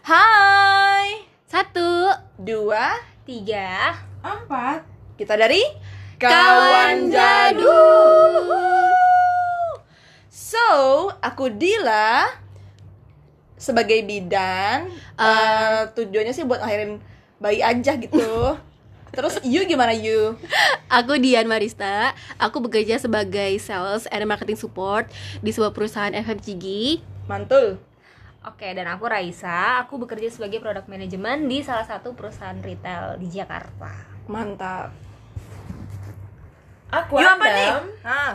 Hai, Satu, dua, tiga Empat. kita dari Kawan Jadul. So, aku Dila sebagai bidan. eh, tujuannya sih buat akhirin bayi aja gitu. Terus you gimana you? aku Dian Marista. Aku bekerja sebagai sales and marketing support di sebuah perusahaan FMCG. Mantul. Oke, dan aku Raisa. Aku bekerja sebagai product manajemen di salah satu perusahaan retail di Jakarta. Mantap. Aku You apa nih? Adam Ah,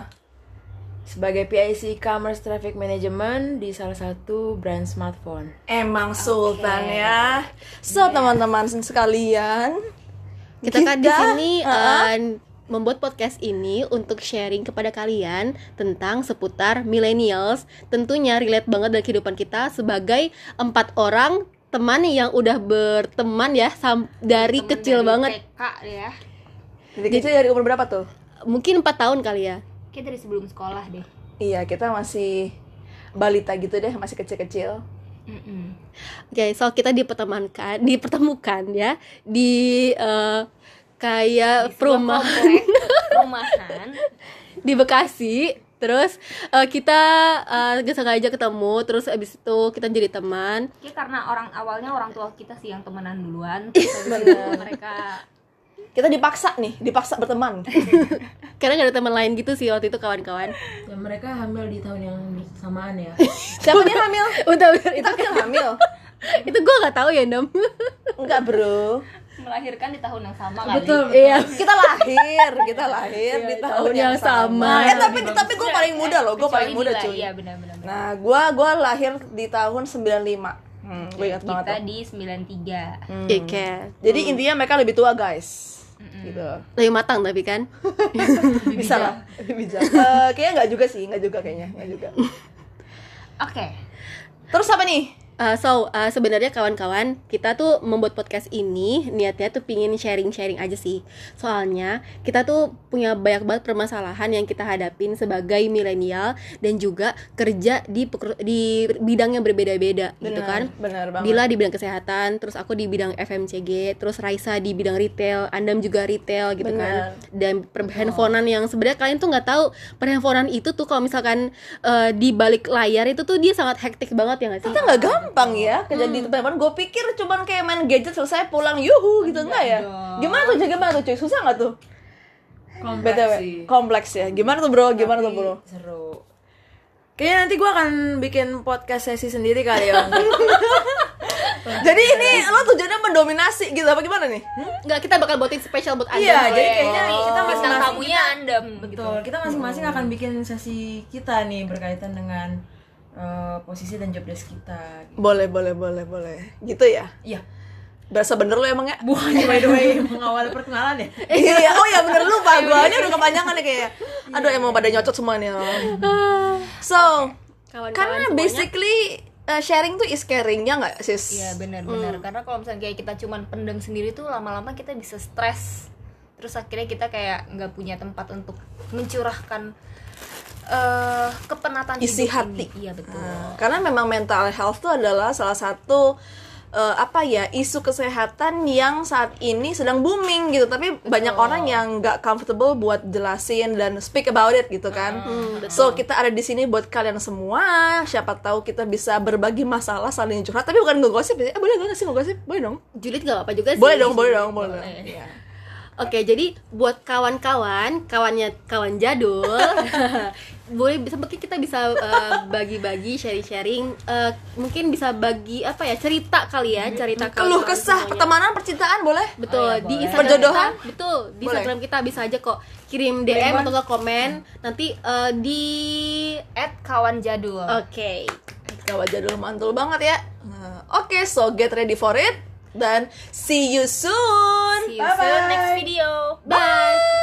sebagai PIC Commerce Traffic Management di salah satu brand smartphone. emang sultan ya. So, teman-teman sekalian, Kita kan di Kita, sini uh-uh. eh, membuat podcast ini untuk sharing kepada kalian tentang seputar millennials. Tentunya relate banget dengan kehidupan kita sebagai empat orang teman yang udah berteman ya sam- dari Temen kecil dari banget. TK ya. dari kecil dari umur berapa tuh? Mungkin empat tahun kali ya. Kayak dari sebelum sekolah deh. Iya, kita masih balita gitu deh, masih kecil-kecil. Mm-mm. Oke, so kita dipertemukan, dipertemukan ya di eh, kayak Di perumahan perumahan. di Bekasi. Terus eh, kita eh, sengaja ketemu, terus abis itu kita jadi teman. Kayak karena orang awalnya orang tua kita sih yang temenan duluan. Mereka Kita dipaksa nih, dipaksa berteman. Karena gak ada teman lain gitu sih waktu itu kawan-kawan. Ya mereka hamil di tahun yang bersamaan ya. Siapa nih hamil? Bentar, Kita itu kan hamil. itu gue nggak tahu ya Dam. Enggak, Bro. Melahirkan di tahun yang sama kali. Betul. Iya. Kita lahir, kita lahir di tahun yang sama. Eh, tapi tapi gue paling muda loh, gue paling muda cuy. Iya benar-benar. Nah, gua gua lahir di tahun 95. Hmm, gue ingat banget. Kita di 93. Hmm. Iya kayak Jadi intinya mereka lebih tua, guys. Gitu. lebih matang tapi kan. Bisa lah, lebih bijak. Eh, kayaknya enggak juga sih, enggak juga kayaknya, enggak juga. Oke. Terus apa nih? Uh, so uh, sebenarnya kawan-kawan kita tuh membuat podcast ini niatnya tuh pingin sharing-sharing aja sih soalnya kita tuh punya banyak banget permasalahan yang kita hadapin sebagai milenial dan juga kerja di di bidang yang berbeda-beda gitu kan benar banget. Bila di bidang kesehatan, terus aku di bidang FMCG, terus Raisa di bidang retail, Andam juga retail gitu kan. Dan per handphonean yang sebenarnya kalian tuh nggak tahu perhandphonean itu tuh kalau misalkan eh, di balik layar itu tuh dia sangat hektik banget ya nggak sih? Kita nggak gampang ya kerja di tempat Gue pikir cuman kayak main gadget selesai pulang yuhu gitu enggak ya? Gimana tuh? Gimana tuh cuy? Susah nggak tuh? Kompleks BTW, sih. kompleks ya. Gimana tuh bro? Gimana tuh Tapi bro? Seru. Kayaknya nanti gue akan bikin podcast sesi sendiri kali ya. Jadi ini lo tujuannya mendominasi gitu apa gimana nih? Nggak kita bakal buatin spesial buat. Iya, boleh. jadi kayaknya kita Bintang masing-masing tamunya Andam gitu. Betul, kita masing-masing akan bikin sesi kita nih berkaitan dengan eh, posisi dan job desk kita. Boleh, boleh, boleh, boleh. Gitu ya? Iya. Berasa bener lo emang ya? Bukannya by the way mengawal perkenalan ya? iya, oh ya bener lupa. Gua ini udah kepanjangan nih kayak. Aduh, emang pada nyocot semua nih. lo. So, karena semuanya. basically uh, sharing tuh is caring ya nggak sis? Iya benar-benar karena kalau misalnya kayak kita cuman pendem sendiri tuh lama-lama kita bisa stres terus akhirnya kita kayak nggak punya tempat untuk mencurahkan eh kepenatan Isi hidup hati. ini. iya betul. Nah, karena memang mental health tuh adalah salah satu uh, apa ya isu kesehatan yang saat ini sedang booming gitu. Tapi banyak orang yang nggak comfortable buat jelasin dan speak about it gitu kan. So kita ada di sini buat kalian semua. Siapa tahu kita bisa berbagi masalah saling curhat. Tapi bukan ngegosip ya. Eh, boleh gak sih ngegosip? Boleh dong. Julid nggak apa juga sih. boleh dong boleh dong. Boleh, Iya. Oke, jadi buat kawan-kawan, kawannya kawan jadul, boleh bisa mungkin kita bisa eh, bagi-bagi, sharing-sharing, eh, mungkin bisa bagi apa ya cerita kali ya, cerita keluh kesah semuanya. pertemanan percintaan boleh Betul, Oh, iya, di boleh. Instagram Perjodohan? kita, betul, di Boleh. Instagram kita bisa aja kok kirim DM atau nggak komen, nanti eh, di at kawan jadul Oke. Kawan jadul mantul banget ya. Oke, so get ready for it dan see you soon. see you soon next video Bye.